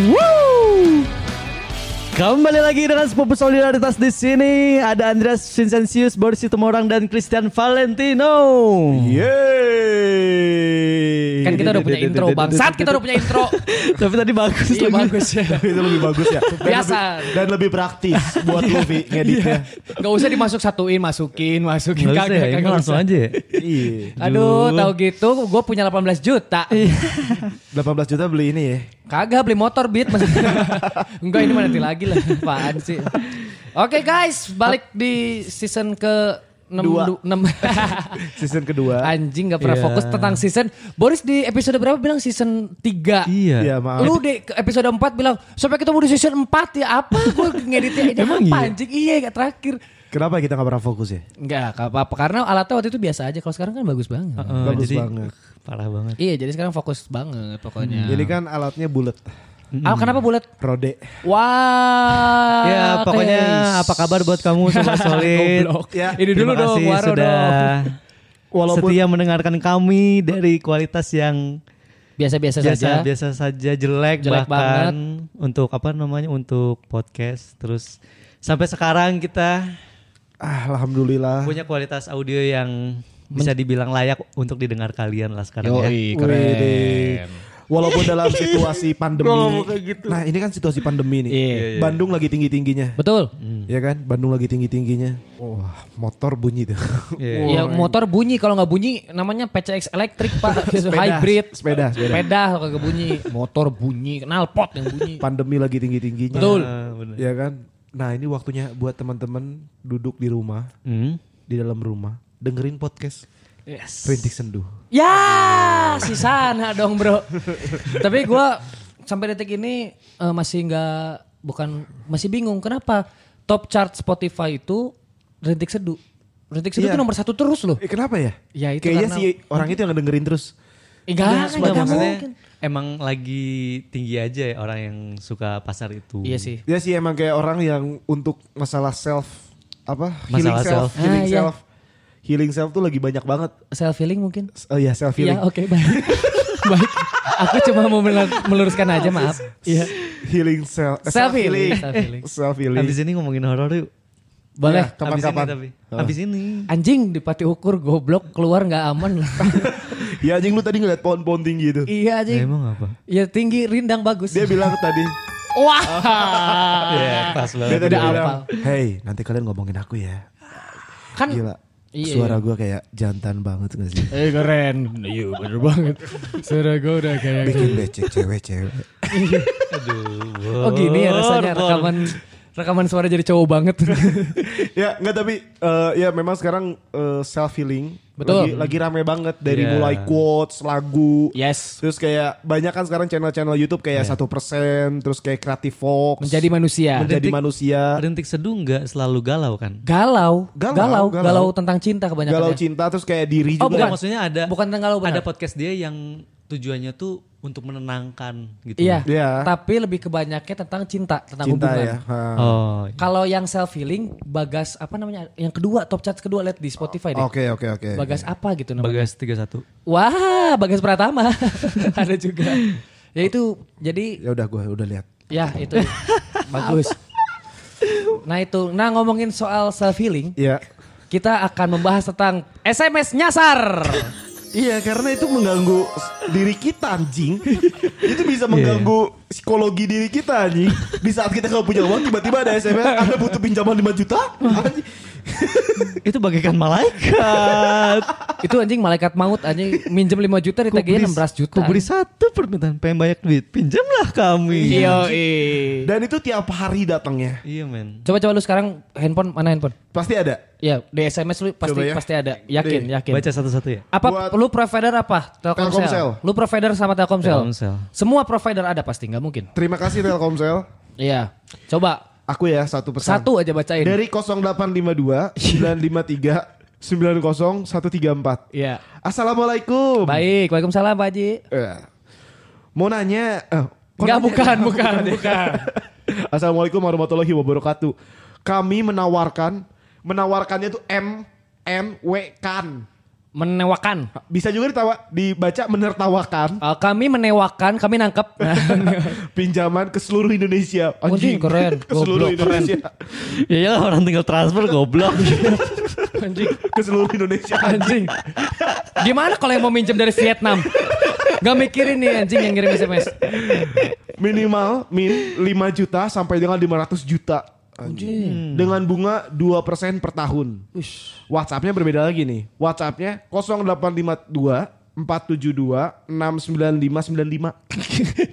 Woo! Kembali lagi dengan sepupu solidaritas di sini. Ada Andreas Vincentius, Boris Situmorang dan Christian Valentino. Yeay. Kan kita udah punya intro bangsat, kita udah punya intro. Tapi tadi bagus. Iya lagi. bagus ya. itu lebih bagus ya. Dan Biasa. lebih- dan lebih praktis buat lu Vi ngeditnya. Gak usah dimasuk satuin, masukin, masukin. Nggak usah ya, langsung aja ya. Iya. Aduh, tahu gitu, gue punya 18 juta. 18 juta beli ini ya. Kagak beli motor beat maksudnya. Enggak ini mah nanti lagi lah. Apaan sih? Oke guys, balik di season ke 6 Dua. Season kedua. Anjing gak pernah Iya. fokus tentang season. Boris di episode berapa bilang season 3. Iya. Iya maaf. Lu di episode 4 bilang sampai ketemu di season 4 ya apa gue ngeditnya ini Emang apa iya? anjing iya gak terakhir Kenapa kita gak pernah fokus ya? Enggak gak apa-apa karena alatnya waktu itu biasa aja kalau sekarang kan bagus banget Heeh, Bagus jadi banget. Parah banget. Iya jadi sekarang fokus banget pokoknya Ini kan alatnya bulat. Ah, kenapa bulat? Rode. Wah Ya pokoknya guys. apa kabar buat kamu sobat solid. Ya, Ini dulu Terima dong Waro sudah dong Walaupun setia mendengarkan kami dari kualitas yang Biasa-biasa biasa saja biasa saja jelek, Jelek bahkan untuk apa namanya untuk podcast terus sampai sekarang kita ah, alhamdulillah. punya kualitas audio yang bisa dibilang layak untuk didengar kalian lah sekarang ya. Yoi Widih. keren Walaupun dalam situasi pandemi. Gitu. Nah, ini kan situasi pandemi nih. Iya. Bandung lagi tinggi-tingginya. Betul Ya kan? Bandung lagi tinggi-tingginya. Wah, motor bunyi tuh. Iya. Ya motor bunyi kalau nggak bunyi namanya PCX elektrik pak hybrid Sepeda, sepeda. sepeda kalau kagak bunyi motor bunyi knalpot yang bunyi Pandemi lagi tinggi-tingginya. Betul. Ah, bener. Ya kan? Nah, ini waktunya buat teman-teman duduk di rumah, Hmm. di dalam rumah, dengerin podcast yes Rintik Senduh. ya si sana dong bro tapi gua sampai detik ini eh, masih nggak bukan masih bingung kenapa top chart Spotify itu rintik seduh rintik seduh Iya. itu nomor satu terus loh Eh, kenapa ya? Ya, itu Kayaknya karena- si orang itu yang ngedengerin terus. enggak Enggak, enggak mungkin emang lagi tinggi aja ya orang yang suka pasar itu. iya sih Ya sih emang kayak orang yang untuk masalah self apa? healing Masalah self, self. healing Ah, iya. self. Healing self tuh lagi banyak banget. self healing mungkin Oh iya, self healing. Iya oke baik baik aku cuma mau melur- meluruskan aja maaf iya Healing self. eh, Self healing. Self healing. Self healing. Habis ini ngomongin horor yuk. boleh Iya. Kapan-kapan. Habis ini tapi. Habis ini. anjing di pati ukur goblok keluar nggak aman Ya anjing lu tadi ngeliat pohon-pohon tinggi itu. iya anjing Emang apa? ya tinggi rindang bagus Dia bilang tadi, wah Iya, pas dia banget. tadi Udah bilang. "Hey, nanti kalian ngomongin aku ya." kan Gila. Iya, Suara gua kayak jantan banget gak sih? eh keren iya bener banget suara gue udah kayak Bikin becek cewek-cewek. Aduh. oh gini ya rasanya rekaman rekaman suara jadi cowok banget ya nggak tapi eh, ya memang sekarang self healing Betul. lagi, lagi rame banget dari Iya. mulai quotes lagu yes terus kayak banyak kan sekarang channel-channel YouTube kayak satu persen terus kayak Creative Fox menjadi manusia menjadi Rintik- manusia Rintik seduh nggak selalu galau kan? galau Galau, galau galau. galau, tentang cinta kebanyakan galau ya. cinta terus kayak diri Oh, juga Bukan, maksudnya ada bukan tentang galau benar. ada podcast dia yang tujuannya tuh untuk menenangkan gitu. Iya. Iya. Tapi lebih kebanyaknya tentang cinta, tentang cinta hubungan. ya Ha. Oh. Kalau yang self healing, Bagas apa namanya? Yang kedua, top chart kedua lihat di Spotify deh. oke oke oke Bagas apa gitu namanya? Bagas 31. Wah, Bagas Pratama. Ada juga. Ya itu jadi ya udah gue udah lihat ya itu bagus. Nah itu, nah ngomongin soal self healing, Iya kita akan membahas tentang SMS nyasar. Iya karena itu mengganggu diri kita anjing. Itu bisa mengganggu psikologi diri kita anjing. Di saat kita gak punya uang tiba-tiba ada SMS Anda butuh pinjaman 5 juta? Anjing. Itu bagaikan malaikat. itu anjing malaikat maut anjing minjem 5 juta ditagihnya 16 juta. Kau beri satu permintaan pengen banyak duit. Pinjamlah kami. Iya. Dan itu tiap hari datangnya Iya men. Coba coba lu sekarang handphone mana handphone? Pasti ada Ya, di SMS lu pasti Coba ya. pasti ada. Yakin, Nih, yakin. Baca satu-satu ya. Apa Buat- lu provider apa? Telkomsel. Telkomsel. Lu provider sama Telkomsel. Telkomsel. Semua provider ada pasti, nggak mungkin. Terima kasih Telkomsel Iya. Coba Aku ya satu pesan satu aja bacain. Dari 0852 953 90 134 Iya. Assalamualaikum Baik, Waalaikumsalam Pak Haji. Eh, Mau nanya eh, Enggak, bukan, bukan, ya? bukan. Assalamualaikum warahmatullahi wabarakatuh. Kami menawarkan, menawarkannya tuh M N W kan. Menewakan. Bisa juga ditawa, dibaca menertawakan Eh, kami menewakan, kami nangkep. pinjaman ke seluruh Indonesia. Anjing, keren. Ke seluruh Goblok. Indonesia. Ya ya orang tinggal transfer goblok. Anjing. Ke seluruh Indonesia. Anjing. Gimana kalau yang mau minjem dari Vietnam? Gak mikirin nih anjing yang ngirim SMS. Minimal min 5 juta sampai dengan 500 juta. Anjing. Dengan bunga 2% per tahun. WhatsAppnya berbeda lagi nih. WhatsAppnya 0852 472 69595.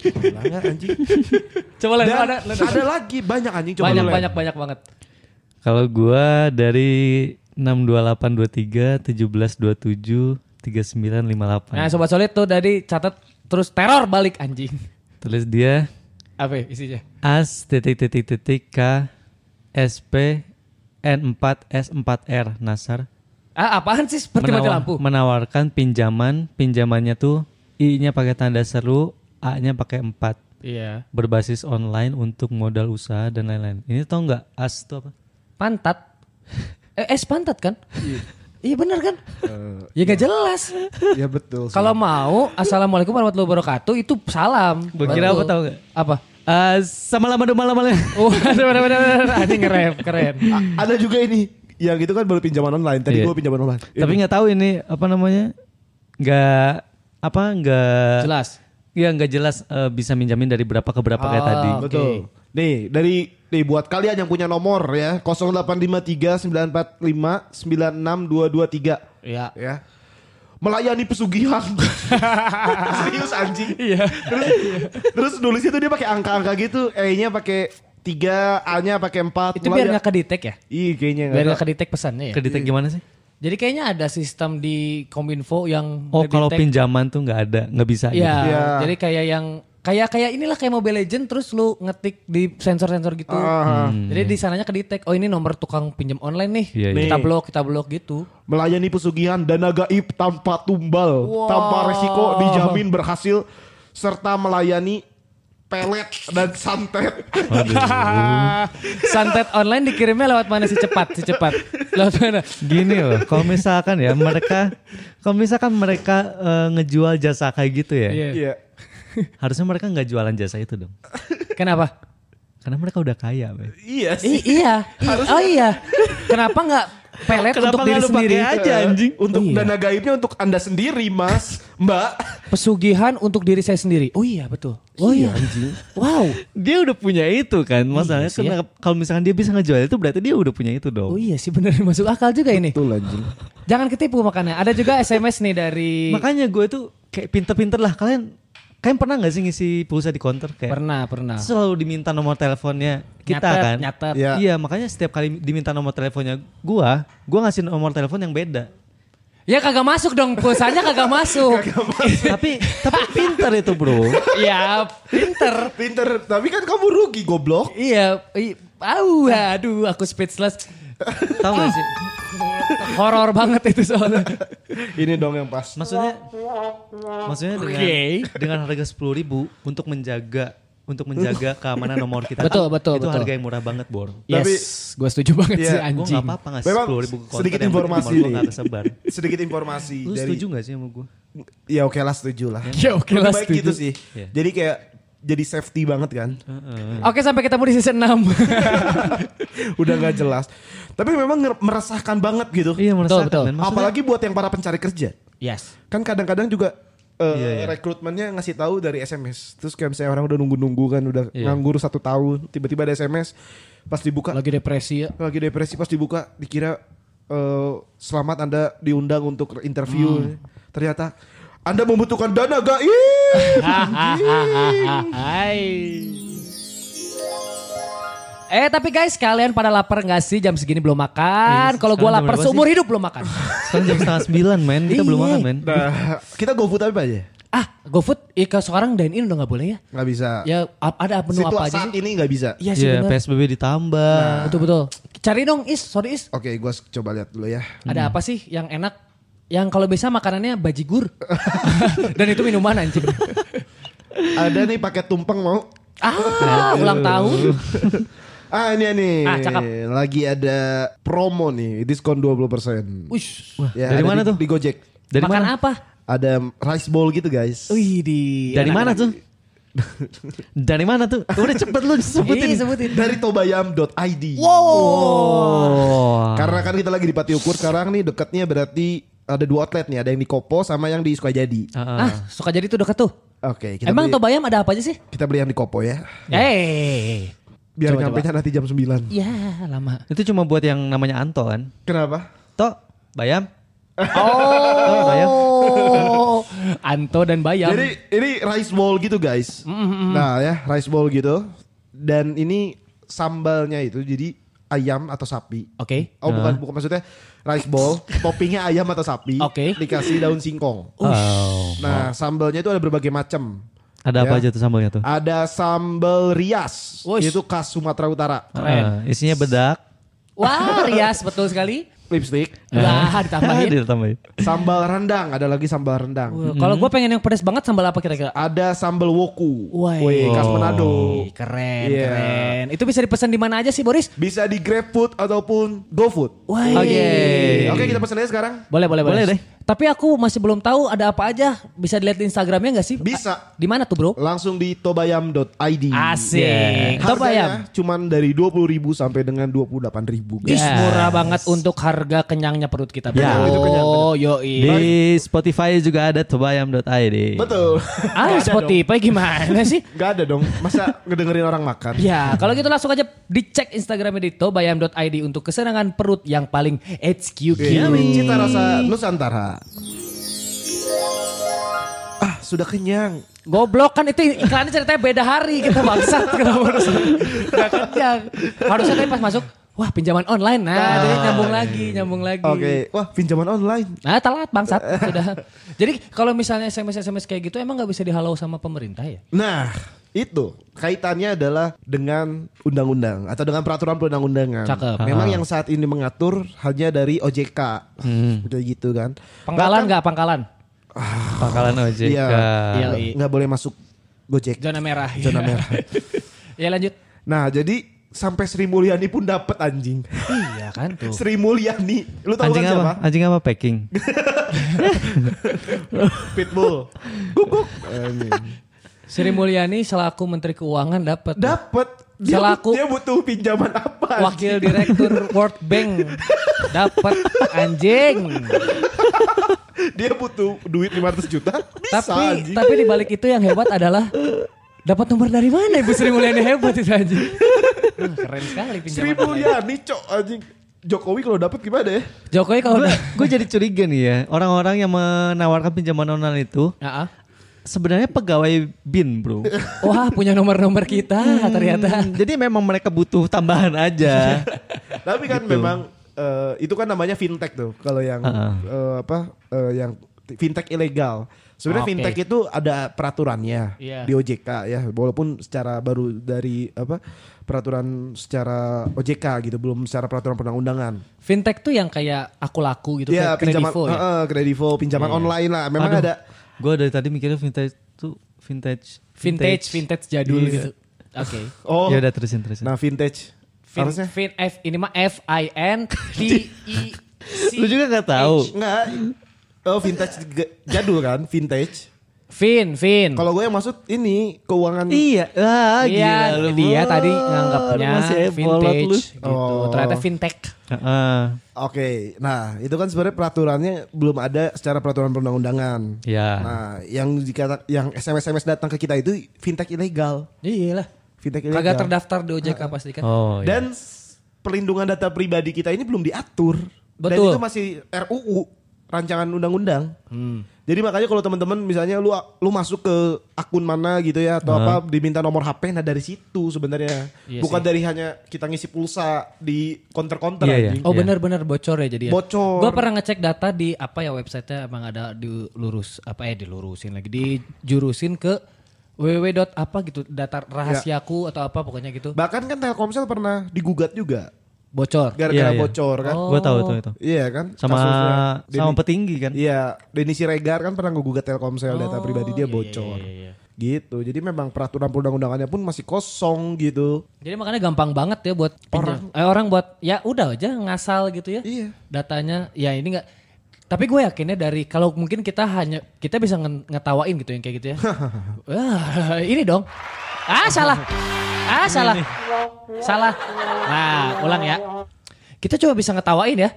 Gila nggak, anjing. Coba Dan ada, ada, ada, lagi banyak anjing coba banyak banyak banyak banget. Kalau gua dari 62823 1727 3958. Nah sobat solid tuh dari catat terus teror balik anjing. Tulis dia Apa ya isinya? as titik titik titik k sp n 4 s 4 r Nasar Ah apaan sih seperti mati Menawar- lampu? menawarkan pinjaman pinjamannya tuh i-nya pakai tanda seru a-nya pakai 4 Iya. berbasis online untuk modal usaha dan lain-lain. Ini tau nggak as itu apa? Pantat. Eh, es pantat kan? Iya bener kan? ya gak jelas. Ya betul. Kalau mau, assalamualaikum warahmatullahi wabarakatuh itu salam. Gua kira apa tau nggak? Apa? Ah, sama lama dulu malam malam. Oh, bener bener. Anjing keren. A- ada juga ini yang itu kan baru pinjaman online. Tadi Iya. gua pinjaman online. Tapi nggak tahu ini apa namanya? Nggak apa nggak Jelas. Iya nggak jelas eh, bisa minjamin dari berapa ke berapa kayak Ah, tadi. oke. Betul. Nih, dari nih buat kalian yang punya nomor ya 0853 945 96223 Iya. ya. Melayani pesugihan. Serius anjing. Iya. Terus terus nulisnya tuh dia pakai angka-angka gitu, E-nya pakai 3, A-nya pakai 4. Itu biar gak kedetek ya? Iya kayaknya Biar nggak gak kedetek pesannya ya? Kreditek gimana sih? Jadi kayaknya ada sistem di Kominfo yang Oh kalau pinjaman tuh nggak ada, nggak bisa. Iya, gitu. Iya. jadi kayak yang kayak kayak inilah kayak Mobile Legend terus lu ngetik di sensor-sensor gitu. Ah. Jadi di sananya kedetek, oh ini nomor tukang pinjam online nih. Iya, iya. Kita blok, kita blok gitu. melayani pesugihan dana gaib tanpa tumbal, Wow. tanpa resiko dijamin berhasil serta melayani pelet dan santet. Santet online dikirimnya lewat mana sih cepat, si cepat. Lewat mana? Gini loh, kalau misalkan ya mereka, kalau misalkan mereka eh, ngejual jasa kayak gitu ya, Iya. Iya. harusnya mereka nggak jualan jasa itu dong. Kenapa? Karena mereka udah kaya, Bay. Iya I- iya. I- oh iya. Kenapa nggak pelet Kenapa untuk diri sendiri? aja, anjing? Untuk Iya. dana gaibnya untuk Anda sendiri, Mas, Mbak. Pesugihan untuk diri saya sendiri. Oh iya betul. Oh iya. Wow. Dia udah punya itu kan, masalahnya sih ya. kalau misalkan dia bisa ngejual itu berarti dia udah punya itu dong. Oh iya sih bener masuk akal juga ini. Betul anjing. Jangan ketipu makanya. Ada juga SMS nih dari Makanya gue tuh kayak pinter-pinter lah kalian. Kalian pernah nggak sih ngisi pulsa di counter kayak pernah pernah. selalu diminta nomor teleponnya kita Nyatet, kan? nyatet. Iya. Iya makanya setiap kali diminta nomor teleponnya gua, gua ngasih nomor telepon yang beda. Ya kagak masuk dong pulsanya kagak masuk. tapi tapi pinter itu bro. Iya pinter. Pinter, tapi kan kamu rugi goblok. Iya. Au, aduh aku speechless. Tahu gak sih? Horor banget itu soalnya. Ini dong yang pas. Maksudnya maksudnya dengan Oke. dengan harga sepuluh ribu untuk menjaga untuk menjaga keamanan nomor kita. Betul, betul, Itu betul. harga yang murah banget bor. Tapi- Yes, gue setuju banget Iya, sih gua Gue anjing. gak apa-apa ngasih Memang sepuluh ribu ke counter sedikit informasi nih. gak kesebar. Sedikit informasi Lu dari setuju gak sih sama gue? Ya oke lah setuju lah. Ya oke lah, Lebih baik setuju. gitu sih. Iya. Jadi kayak jadi safety banget kan. Oke sampai ketemu di season 6. Udah nggak jelas. Tapi memang meresahkan banget gitu. Iya meresahkan betul. Maksudnya- Apalagi buat yang para pencari kerja. yes. Kan kadang-kadang juga eh, Iya, iya. rekrutmennya ngasih tahu dari SMS. Terus kayak misalnya orang udah nunggu-nunggu kan udah Iya. nganggur satu tahun, tiba-tiba ada SMS pas dibuka Lagi depresi ya. lagi depresi pas dibuka dikira eh, selamat Anda diundang untuk interview. Ternyata Anda membutuhkan dana gaib. Hai. Eh tapi guys kalian pada lapar gak sih jam segini belum makan? Eh, Kalau gue lapar seumur sih? hidup belum makan. Sekarang jam setengah sembilan men, kita belum Iya. makan men. Nah, kita GoFood apa aja? ah GoFood ya kalau sekarang dine in udah gak boleh ya? Nggak bisa. Ya ada menu Situ apa aja saat sih? ini nggak bisa. Iya sih Iya bener. PSBB ditambah. Betul betul. Cari dong Is, sorry Is. Oke, gua coba lihat dulu ya. Ada apa sih yang enak? Yang kalau bisa makanannya bajigur. Dan itu minuman anjing. Ada nih paket tumpeng mau? Ah, ulang tahun. Ah ini nih. Ah, cakep. Lagi ada promo nih, diskon 20%. Ush. Ya, dari mana di, tuh? Di Gojek. Dari Makan mana? apa? Ada rice bowl gitu guys. Wih di Dari mana tuh? Dari mana tuh? Udah cepet lu sebutin. Iya, sebutin. Dari tobayam.id. Oh. Karena kan kita lagi di Pati Ukur sekarang nih dekatnya berarti ada dua outlet nih, ada yang di Kopo sama yang di Sukajadi. Ah, Ah, suka jadi tuh dekat tuh. Oke, kita Emang beli, Tobayam ada apa aja sih? kita beli yang di Kopo ya. Eh. Biar Coba, nyampe nanti jam 9. Ya, lama. Itu cuma buat yang namanya Anto kan? Kenapa? Tok, bayam. Oh. Bayam. Anto dan Bayam. Jadi ini rice bowl gitu guys. Nah ya rice bowl gitu. Dan ini sambalnya itu jadi ayam atau sapi. Oke. Oh bukan bukan maksudnya rice bowl, toppingnya ayam atau sapi. Oke. Dikasih daun singkong. Oh. Nah sambalnya itu ada berbagai macam. Ada apa Ya. aja tuh sambalnya tuh? Ada sambal rias, Wush. itu khas Sumatera Utara. Keren. Ah, isinya bedak. Wah, rias betul sekali. Lipstick, Wah, ditambahin. Ditambahin. sambal rendang, ada lagi sambal rendang. Wah, Kalau gue pengen yang pedas banget sambal apa kira-kira? Ada sambal woku. Wah. Wih, khas Manado. Keren, Iya. keren. Itu bisa dipesan di mana aja sih, Boris? Bisa di GrabFood ataupun GoFood. Wah. Oke. Oke, kita pesan aja sekarang. Boleh, boleh, boleh. Boleh deh. Tapi aku masih belum tahu ada apa aja. Bisa dilihat di Instagramnya nggak sih? Bisa. Di mana tuh, Bro? Langsung di tobayam.id. Asik. Yeah. Tobayam. Cuman dari 20.000 sampai dengan 28.000. Ih, guys. murah banget untuk harga kenyangnya perut kita. Ya. Itu kenyang, Oh, yo Di Spotify juga ada tobayam.id. Betul. Ah, Spotify gimana sih? Gak ada dong. Masa ngedengerin orang makan? Ya, kalau gitu langsung aja dicek Instagramnya di tobayam.id untuk kesenangan perut yang paling HQQ. Yummy. Cita rasa Nusantara. Ah, sudah kenyang. Goblok kan itu iklannya ceritanya beda hari kita bangsat kenapa harus gak kenyang. Harusnya tadi pas masuk, wah pinjaman online. Nah, jadi nyambung lagi, nyambung lagi. Oke, wah pinjaman online. Nah, telat bangsat sudah. Jadi kalau misalnya SMS-SMS kayak gitu emang nggak bisa dihalau sama pemerintah ya? Nah, itu kaitannya adalah dengan undang-undang atau dengan peraturan perundang-undangan. Cakep. Memang yang saat ini mengatur hanya dari OJK, udah gitu kan. Pangkalan nggak pangkalan? Pangkalan OJK. Iya, Iya, nggak- boleh masuk Gojek. Zona merah. Zona merah. ya lanjut. Nah, jadi sampai Sri Mulyani pun dapat anjing. Iya kan tuh. Sri Mulyani, lu tahu Anjing kan apa? siapa? Anjing apa packing? Pitbull. Guguk. Sri Mulyani selaku Menteri Keuangan dapat. Dapat. Dia, Selaku- dia butuh pinjaman apa? Wakil Direktur World Bank dapat anjing. Dia butuh duit 500 juta. Bisa Tapi anjing. tapi di balik itu yang hebat adalah dapat nomor dari mana Ibu Sri Mulyani hebat itu anjing. Wah, keren sekali pinjaman. Sri. Mulyani, cok anjing. Jokowi kalau dapat gimana ya? Jokowi kalau Gue jadi curiga nih ya. Orang-orang yang menawarkan pinjaman online itu Ya, ah. Sebenarnya pegawai BIN bro. Wah punya nomor-nomor kita ternyata. Jadi memang mereka butuh tambahan aja. Tapi kan memang eh, itu kan namanya fintech tuh. Kalau yang Heeh. eh, apa eh, yang fintech ilegal. Sebenarnya Oke. fintech itu ada peraturannya Iya. di OJK ya, walaupun secara baru dari apa peraturan secara OJK gitu, belum secara peraturan perundang-undangan. Fintech tuh yang kayak aku laku gitu Iya, kayak pinjaman Kredivo ya. heeh, Kredivo, pinjaman online lah. Memang Aduh. ada Gue dari tadi mikirnya vintage tuh vintage. Vintage, vintage jadul Iya. gitu. Oke. oh. Ya udah terusin terusin. Nah, vintage. Fin, Harusnya fin, F ini mah F I N T I C. Lu juga nggak tahu. enggak Oh, vintage ge- jadul kan, vintage. Fin, Fin. Kalau gue yang maksud ini keuangan Iya, ah, Iya, gila lu. dia Bro. tadi nganggapnya vintage lu. gitu. Oh. Ternyata fintech. Heeh. Oke, nah itu kan sebenarnya peraturannya belum ada secara peraturan perundang-undangan. Ya. Nah, yang dikata yang SMS SMS datang ke kita itu fintech ilegal, Iya lah. fintech ilegal. Kagak terdaftar di OJK pasti kan. Oh, ya. Dan perlindungan data pribadi kita ini belum diatur. Dan Betul. itu masih RUU, rancangan undang-undang. Hmm. Jadi makanya kalau teman-teman misalnya lu lu masuk ke akun mana gitu ya atau apa diminta nomor HP nah dari situ sebenarnya. Iya Bukan sih. dari hanya kita ngisi pulsa di counter-counter Iya, iya. anjing. Oh Iya. benar-benar bocor ya jadi ya. Bocor. Gue pernah ngecek data di apa ya websitenya emang ada dilurus apa ya dilurusin lagi dijurusin ke www. apa gitu data rahasiaku atau apa pokoknya gitu Bahkan kan Telkomsel pernah digugat juga bocor. gara-gara Iya, iya. bocor kan. Oh. Gue tahu tuh itu. Iya kan? Sama Kasusnya sama petinggi kan. Iya, Denny Siregar kan pernah ngegugat Telkomsel data pribadi dia iya, bocor. iya, iya. Gitu. Jadi memang peraturan perundang-undangannya pun masih kosong gitu. Jadi makanya gampang banget ya buat orang eh, orang buat ya udah aja ngasal gitu ya. Iya. Datanya ya ini enggak Tapi gue yakinnya dari kalau mungkin kita hanya kita bisa nge- ngetawain gitu yang kayak gitu ya. Wah, ini dong. Ah salah. Ah salah. Salah. Nah, ulang ya. Kita cuma bisa ngetawain ya.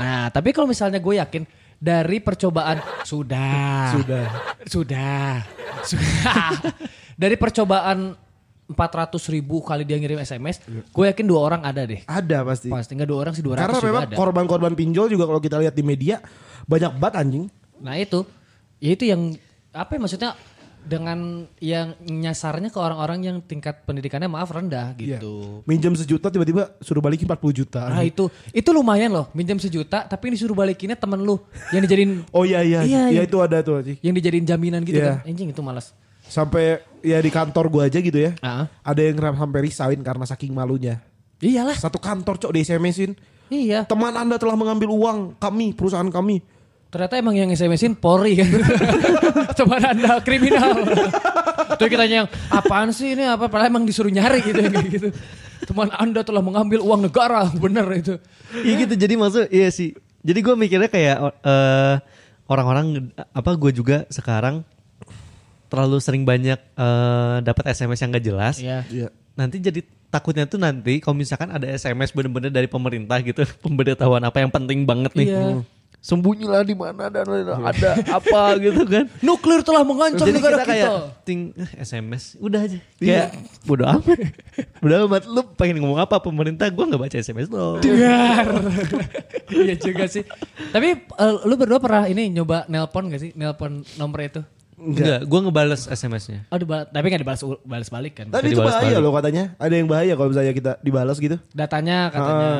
Nah, tapi kalau misalnya gue yakin dari percobaan sudah. Sudah. Sudah. Sudah. dari percobaan 400 ribu kali dia ngirim SMS, gue yakin dua orang ada deh. Ada pasti. Pasti nggak dua orang sih 200 Karena memang korban-korban pinjol juga kalau kita lihat di media banyak banget anjing. Nah itu, ya itu yang apa ya maksudnya dengan yang nyasarnya ke orang-orang yang tingkat pendidikannya maaf rendah Iya. gitu. Minjem sejuta tiba-tiba suruh balikin 40 juta. Nah itu, itu lumayan loh minjem sejuta tapi yang disuruh balikinnya temen lu yang dijadiin Oh iya iya, Iya, iya, itu ada tuh anjing. yang dijadiin jaminan gitu Iya. kan. Anjing itu malas. Sampai ya di kantor gua aja gitu ya. Ah. Ada yang sampai resign karena saking malunya. Iyalah. Satu kantor cok di SMS-in. Iya. Teman Anda telah mengambil uang kami, perusahaan kami. Ternyata emang yang SMS-in Polri kan. Teman anda kriminal. Tuh kita yang apaan sih ini apa? Padahal emang disuruh nyari gitu kayak gitu. Teman anda telah mengambil uang negara. Bener itu. Iya gitu jadi maksud iya sih. Jadi gue mikirnya kayak eh, orang-orang apa gue juga sekarang terlalu sering banyak eh, dapat SMS yang gak jelas. Iya. Iya. Nanti jadi takutnya tuh nanti kalau misalkan ada SMS bener-bener dari pemerintah gitu pemberitahuan apa yang penting banget nih. Iya. Sembunyilah di mana dan ada apa gitu kan. Nuklir telah mengancam Jadi negara kita kita. kayak ting eh, SMS udah aja. Kayak bodo amat. bodo amat lu pengen ngomong apa pemerintah gua nggak baca SMS lo. Dengar. Iya juga sih. Tapi eh, lu berdua pernah ini nyoba nelpon gak sih? Nelpon nomor itu? Enggak, gua ngebales SMS-nya. Oh, dibal- tapi gak dibalas balas balik kan? Tapi Jadi itu bahaya balik. loh katanya. Ada yang bahaya kalau misalnya kita dibalas gitu. Datanya katanya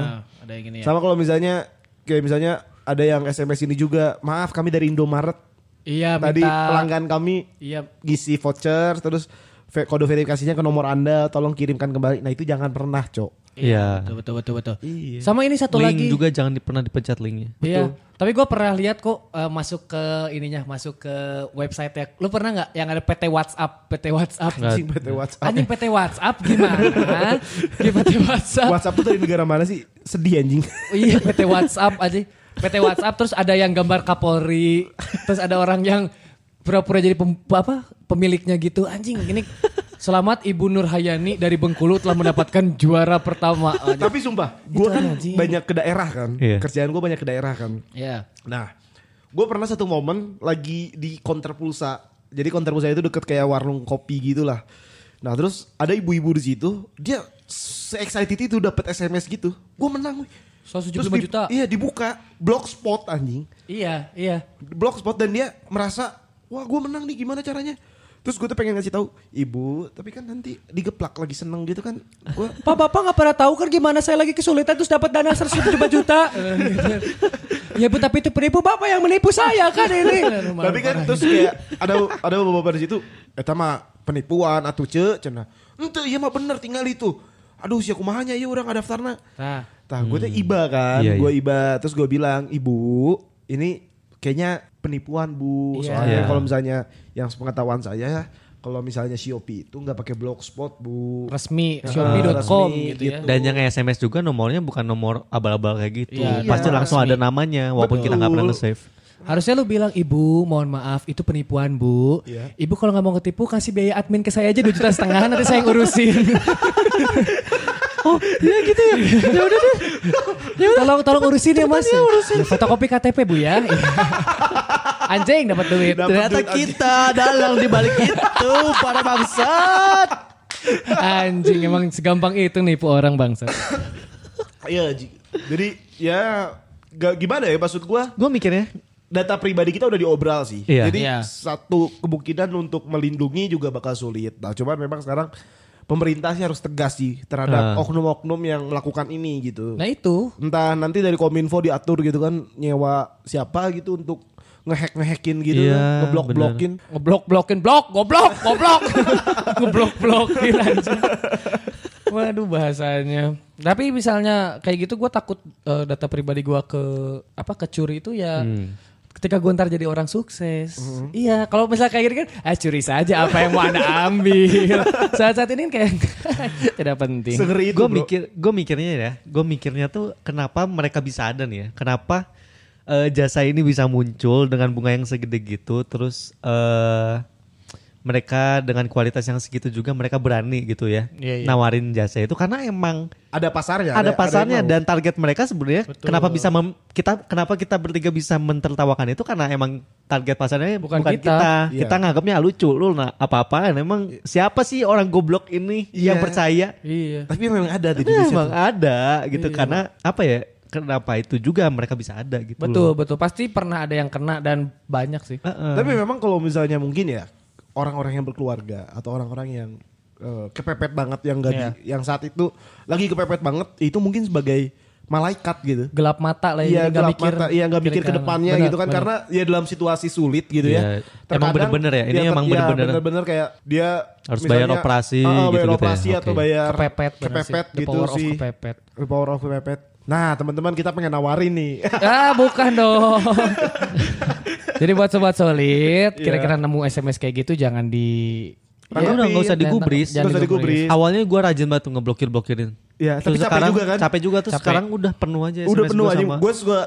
ada yang gini ya. Sama kalau misalnya kayak misalnya ada yang SMS ini juga, maaf kami dari Indomaret. Iya, Tadi minta pelanggan kami Iya, ngisi voucher terus kode verifikasinya ke nomor Anda, tolong kirimkan kembali. Nah, itu jangan pernah, Cok. Iya. betul betul betul betul. Iya. Sama ini satu Link lagi. juga jangan di- pernah dipencet linknya. Iya. Tapi gue pernah lihat kok eh, masuk ke ininya, masuk ke website ya. Lu pernah nggak yang ada PT WhatsApp, PT WhatsApp? Anjing PT WhatsApp. Anjing PT WhatsApp gimana? Gimana PT WhatsApp? WhatsApp tuh dari negara mana sih? Sedih anjing. Oh iya PT WhatsApp aja. PT WhatsApp terus ada yang gambar Kapolri, terus ada orang yang pura-pura jadi pem- apa pemiliknya gitu. Anjing ini selamat Ibu Nur Hayani dari Bengkulu telah mendapatkan juara pertama. Tapi sumpah, gue kan anjing. banyak ke daerah kan. Iya. Kerjaan gue banyak ke daerah kan. Ya. Nah, gue pernah satu momen lagi di counter pulsa. Jadi counter pulsa itu deket kayak warung kopi gitu lah. Nah terus ada ibu-ibu di situ, dia se-excited itu dapat SMS gitu. Gue menang. wih. 175 Terus di- juta. Iya dibuka, blogspot anjing. Iya, iya. Blogspot dan dia merasa, wah gue menang nih gimana caranya. Terus gue tuh pengen ngasih tahu, ibu, tapi kan nanti digeplak lagi seneng gitu kan. Gue Pak Bapak nggak pernah tahu kan gimana saya lagi kesulitan terus dapat dana 175 juta. ya Bu tapi itu penipu Bapak yang menipu saya kan ini. Tapi kan terus kayak ada ada bapak-bapak di situ, eta mah penipuan atuh ce cenah. Ente iya mah bener tinggal itu. Aduh sia kumahanya iya urang daftarna. Nah, Tah gue tuh iba kan, Iya, gue iya. iba terus gue bilang, "Ibu, ini kayaknya penipuan, Bu." Iya. Soalnya Iya. kalau misalnya yang sepengetahuan saya kalau misalnya Shopee itu nggak pakai blogspot, Bu. resmi Ah, shopee.com resmi, gitu ya. gitu. Dan yang SMS juga nomornya bukan nomor abal-abal kayak gitu. Iya, Pasti iya, langsung resmi. ada namanya walaupun kita nggak pernah Betul. nge-save. Harusnya lu bilang ibu mohon maaf itu penipuan bu. Iya. Ibu kalau nggak mau ketipu kasih biaya admin ke saya aja 2 juta setengah nanti saya yang urusin. oh ya gitu ya. Ya udah deh. Ya udah. Tolong tolong urusin ya mas. Ya, fotokopi KTP bu ya. Iya. Anjing dapat duit. Dapat Ternyata duit, kita dalang di balik itu para bangsat. Anjing emang segampang itu nipu orang bangsa. Iya, jadi ya gak gimana ya maksud gue Gue mikirnya data pribadi kita udah diobral sih. Iya. Jadi Iya. satu kemungkinan untuk melindungi juga bakal sulit. Nah, cuman memang sekarang pemerintah sih harus tegas sih terhadap Ah. oknum-oknum yang melakukan ini gitu. Nah itu. Entah nanti dari Kominfo diatur gitu kan nyewa siapa gitu untuk ngehack ngehakin gitu, Iya, ngeblok blokin. Ngeblok blokin blok, goblok, goblok. Ngeblok blokin anjing. Waduh bahasanya. Tapi misalnya kayak gitu gue takut eh, data pribadi gue ke apa kecuri itu ya ketika gue ntar jadi orang sukses. Iya, kalau misalnya kayak gini kan, ah curi saja apa yang mau anda ambil. Saat-saat ini kan kayak tidak penting. Sengeri itu gue bro. mikir gue mikirnya ya gue mikirnya tuh kenapa mereka bisa ada nih ya kenapa eh, jasa ini bisa muncul dengan bunga yang segede gitu terus eh mereka dengan kualitas yang segitu juga mereka berani gitu ya Iya, iya. nawarin jasa itu karena emang Ada pasarnya. ada pasarnya yang mau. dan target mereka sebenarnya kenapa bisa mem- kita kenapa kita bertiga bisa mentertawakan itu karena emang target pasarnya Bukan bukan, kita. kita Iya. kita nganggapnya "Ah, lucu lu nah apa-apaan emang siapa sih orang goblok ini yang Iya. percaya Iya. Tapi memang ada di Indonesia. emang tuh. ada gitu Iya. karena apa ya kenapa itu juga mereka bisa ada gitu Betul, loh. betul. Pasti pernah ada yang kena dan banyak sih. Heeh. Tapi memang kalau misalnya mungkin ya orang-orang yang berkeluarga atau orang-orang yang eh, kepepet banget yang gaji Iya. yang saat itu lagi kepepet banget itu mungkin sebagai malaikat gitu. Gelap mata lah Iya nggak gelap mata, iya nggak mikir ke depannya gitu kan benar. karena ya dalam situasi sulit gitu Iya. ya. Emang bener-bener ya, ini dia emang ter- bener-bener. Ya, bener-bener kayak dia Harus bayar misalnya, operasi ah, bayar ya, operasi atau oke. bayar kepepet, kepepet sih. The gitu power of sih. kepepet. The power of kepepet. Nah teman-teman kita pengen nawarin nih. ah, bukan dong. Jadi buat sobat solid, Iya. kira-kira nemu SMS kayak gitu jangan di Karena udah nggak usah jangan- digubris. jangan usah digubris. Awalnya gue rajin banget tuh ngeblokir blokirin. Iya, tapi capek juga kan? Capek juga tuh Capek. sekarang udah penuh aja. Udah penuh gua aja. sama- Gue suka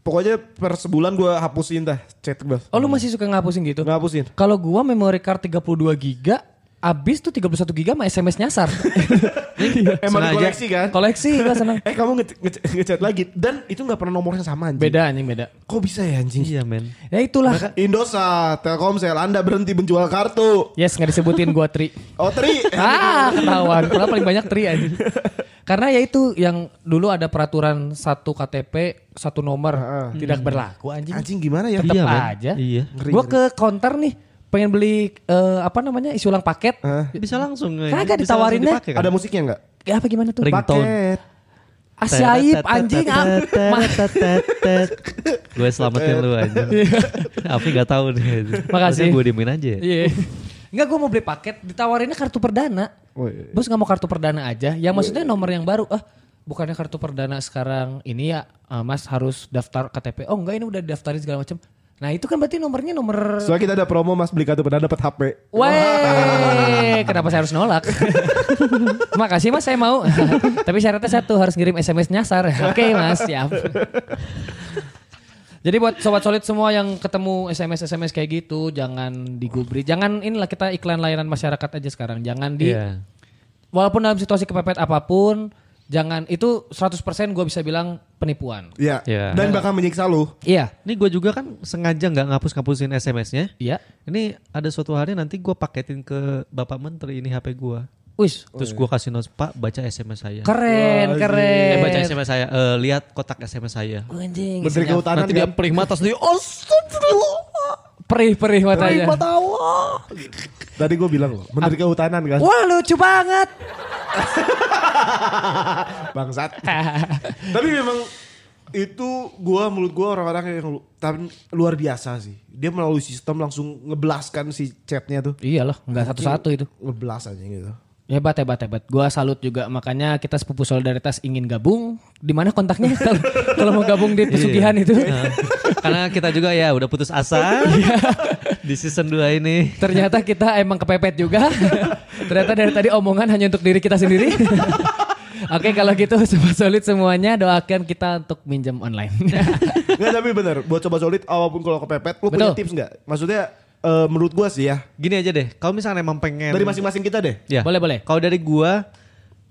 pokoknya per sebulan gue hapusin dah chat gue. Oh lu masih suka ngapusin gitu? Ngapusin. Kalau gua memory card 32 giga, abis tuh 31 giga sama SMS nyasar. Emang Sengaja. koleksi kan? Koleksi gua seneng. Eh kamu nge- nge- ngechat lagi dan itu nggak pernah nomornya sama anjing. Beda anjing beda. Kok bisa ya anjing? Iya men. Ya itulah. Indosat, Telkomsel, Anda berhenti menjual kartu. Yes nggak disebutin gua Tri. Oh Tri. ah ketahuan. Padahal paling banyak Tri anjing. Karena ya itu yang dulu ada peraturan satu KTP satu nomor tidak berlaku anjing. anjing gimana ya? Tetep Iya, aja. Iya. Gua ke counter nih pengen beli eh, apa namanya isi ulang paket. Bisa langsung. ya. Kagak ditawarinnya. kan? Ada musiknya nggak? Ya apa gimana tuh? Ringtone. Paket. Asyaib anjing. ah. Gue selamatin lu aja. Afi gak tahu nih. Makasih. Gue diemin aja. Iya. Enggak gue mau beli paket ditawarinnya kartu perdana. Oh, iya. Bos nggak mau kartu perdana aja. Ya maksudnya nomor yang baru. Ah bukannya kartu perdana sekarang ini ya ah, Mas harus daftar KTP. Oh enggak ini udah daftarin segala macam. Nah itu kan berarti nomornya nomor. Soalnya kita ada promo mas beli kartu pernah dapat HP. Weh, kenapa saya harus nolak? Makasih mas, saya mau. Tapi syaratnya satu harus ngirim SMS nyasar. Oke mas, siap. Jadi buat sobat solid semua yang ketemu SMS SMS kayak gitu, jangan digubri. Jangan inilah kita iklan layanan masyarakat aja sekarang. Jangan di Iya. walaupun dalam situasi kepepet apa pun, jangan itu 100% gue bisa bilang penipuan. Iya. Iya. Dan bakal menyiksa lu. Iya, Ini gue juga kan sengaja nggak ngapus-ngapusin SMS-nya. iya. Ini ada suatu hari nanti gue paketin ke Bapak Menteri ini HP gue. Wis, Terus gue kasih notes Pak baca SMS saya. keren, keren. Eh baca SMS saya. Eh, lihat kotak SMS saya. Anjing, Menteri Kehutanan Nanti dia kan? peling mata sendiri. Astagfirullah. perih-perih matanya. Tadi gue bilang loh, Menteri Kehutanan kan. Wah lucu banget. Bangsat. Tapi memang itu gua menurut gua orang-orang yang lu- tapi luar biasa sih. Dia melalui sistem langsung ngeblaskan si chatnya tuh. Iyalah, nggak satu-satu itu. Ngeblas aja gitu. Hebat, hebat, hebat. Gua salut juga. Makanya kita sepupu solidaritas ingin gabung. Di mana kontaknya? Kalau mau gabung di pesugihan itu. Nah, karena kita juga ya udah putus asa di season 2 ini. Ternyata kita emang kepepet juga. Ternyata dari tadi omongan hanya untuk diri kita sendiri. Oke kalau gitu sobat solid semuanya doakan kita untuk minjem online. Nggak tapi bener, buat coba solid apa pun kalau kepepet, lu punya Betul. tips nggak? Maksudnya eh, menurut gua sih ya, Gini aja deh, kalau misalnya emang pengen dari masing-masing kita deh. Ya. Boleh, boleh. Kalau dari gua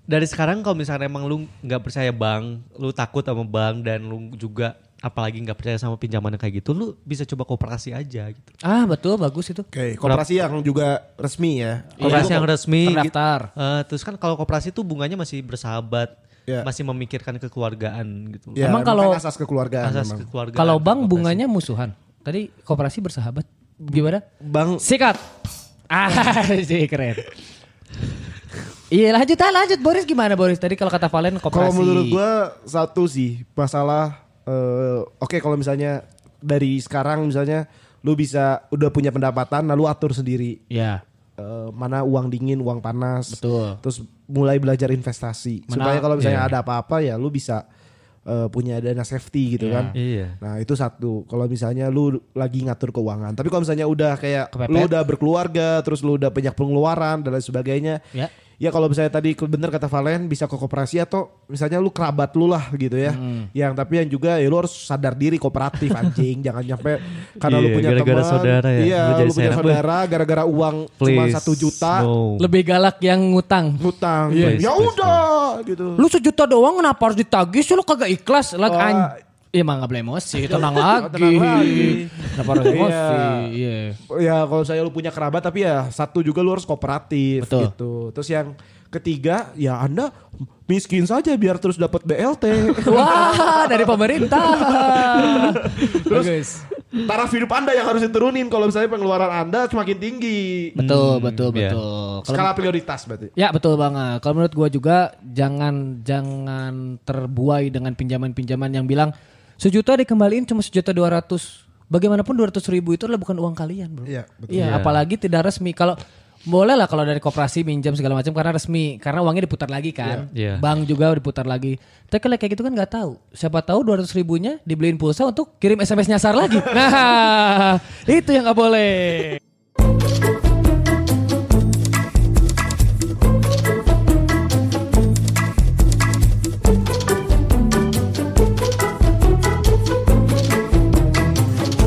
dari sekarang kalau misalnya emang lu nggak percaya bank, lu takut sama bank dan lu juga apalagi nggak percaya sama pinjaman yang kayak gitu, lu bisa coba koperasi aja gitu. ah betul bagus itu. Oke, koperasi yang juga resmi ya. Koperasi Iya. yang resmi. Terdaftar. Eh, terus kan kalau koperasi tuh bunganya masih bersahabat, Ya. masih memikirkan kekeluargaan gitu. Ya, Emang kalau- asas kekeluargaan Asas memang. kekeluargaan. Kalau bank bunganya musuhan. Tadi koperasi bersahabat. Gimana? Bang Sikat. Ah, sih keren. Iya lanjut ah lanjut Boris gimana Boris tadi kalau kata Valen Kalau koperasi. menurut gua satu sih masalah eh, oke kalau misalnya dari sekarang misalnya lu bisa udah punya pendapatan lalu atur sendiri Ya eh, mana uang dingin, uang panas. betul. Terus mulai belajar investasi Mana- supaya kalau misalnya iya. ada apa-apa ya lu bisa eh, punya dana safety gitu Iya. kan. Iya. Nah itu satu kalau misalnya lu lagi ngatur keuangan. Tapi kalau misalnya udah kayak Kepepet. lu udah berkeluarga, terus lu udah banyak pengeluaran dan lain sebagainya, Ya. Ya kalau misalnya tadi bener kata Valen bisa ke koperasi atau misalnya lu kerabat lu lah gitu ya. Hmm. Yang tapi yang juga ya lu harus sadar diri kooperatif anjing, jangan nyampe karena lu Iya, punya gara-gara teman. saudara ya, Iya, lu punya saudara gara-gara uang cuma Please, satu juta no. Lebih galak yang ngutang. ngutang. Yes, ya udah gitu. Lu sejuta doang kenapa harus ditagih sih lu kagak ikhlas lah Wah. an Iya mah gak boleh emosi, tenang lagi. tenang lagi. Kenapa harus emosi? Iya. Iya. Ya kalau saya lu punya kerabat tapi ya satu juga lu harus kooperatif Betul. gitu. Terus yang ketiga ya Anda miskin saja biar terus dapat BLT. Wah, dari pemerintah. Terus Bagus. taraf hidup Anda yang harus diturunin kalau misalnya pengeluaran Anda semakin tinggi. Betul, betul, iya. betul. Kalau Skala prioritas berarti. Ya betul banget. Kalau menurut gua juga jangan jangan terbuai dengan pinjaman-pinjaman yang bilang sejuta dikembaliin cuma sejuta dua ratus. Bagaimanapun dua ratus ribu itu adalah bukan uang kalian, bro. Iya, betul. Iya, Iya. apalagi tidak resmi. Kalau boleh lah kalau dari koperasi minjam segala macam karena resmi, karena uangnya diputar lagi kan. Iya. Bank juga diputar lagi. Tapi kalau kayak gitu kan nggak tahu. Siapa tahu dua ratus ribunya dibeliin pulsa untuk kirim SMS nyasar lagi. Nah, itu yang nggak boleh.